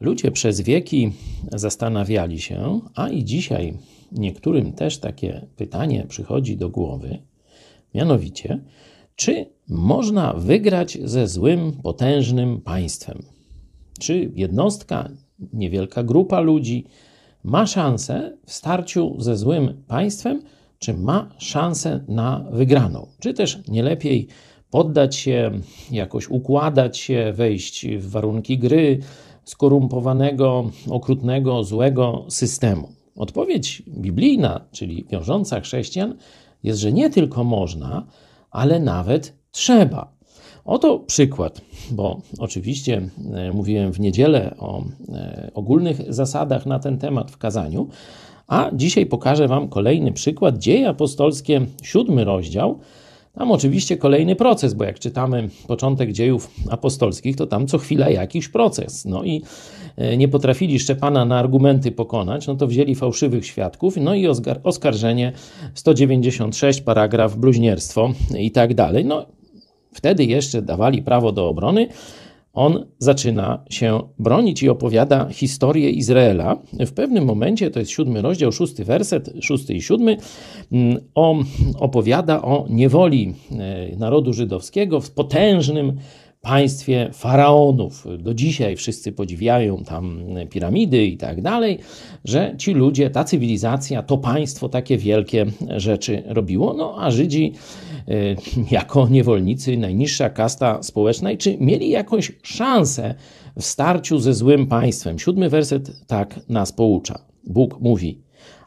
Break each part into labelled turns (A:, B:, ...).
A: Ludzie przez wieki zastanawiali się, a i dzisiaj niektórym też takie pytanie przychodzi do głowy, mianowicie, czy można wygrać ze złym, potężnym państwem? Czy jednostka, niewielka grupa ludzi ma szansę w starciu ze złym państwem, czy ma szansę na wygraną? Czy też nie lepiej poddać się, jakoś układać się, wejść w warunki gry, skorumpowanego, okrutnego, złego systemu? Odpowiedź biblijna, czyli wiążąca chrześcijan, jest, że nie tylko można, ale nawet trzeba. Oto przykład, bo oczywiście e, mówiłem w niedzielę o e, ogólnych zasadach na ten temat w kazaniu, a dzisiaj pokażę Wam kolejny przykład. Dzieje apostolskie, siódmy rozdział, tam oczywiście kolejny proces, bo jak czytamy początek dziejów apostolskich, to tam co chwila jakiś proces. No i e, nie potrafili Szczepana na argumenty pokonać, no to wzięli fałszywych świadków, no i oskarżenie 196, paragraf bluźnierstwo i tak dalej. No wtedy jeszcze dawali prawo do obrony, on zaczyna się bronić i opowiada historię Izraela. W pewnym momencie, to jest siódmy rozdział, szósty werset, szósty i siódmy, mm, on opowiada o niewoli e, narodu żydowskiego w potężnym państwie faraonów. Do dzisiaj wszyscy podziwiają tam piramidy i tak dalej, że ci ludzie, ta cywilizacja, to państwo takie wielkie rzeczy robiło. No a Żydzi y, jako niewolnicy, najniższa kasta społeczna, czy mieli jakąś szansę w starciu ze złym państwem? Siódmy werset tak nas poucza. Bóg mówi: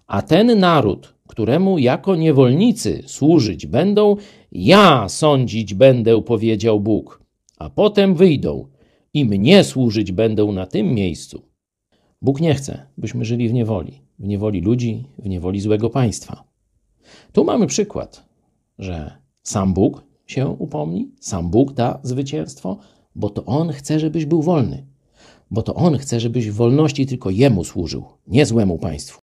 A: A ten naród, któremu jako niewolnicy służyć będą, ja sądzić będę, powiedział Bóg a potem wyjdą i mnie służyć będą na tym miejscu. Bóg nie chce, byśmy żyli w niewoli, w niewoli ludzi, w niewoli złego państwa. Tu mamy przykład, że sam Bóg się upomni, sam Bóg da zwycięstwo, bo to On chce, żebyś był wolny, bo to On chce, żebyś w wolności tylko Jemu służył, nie złemu państwu.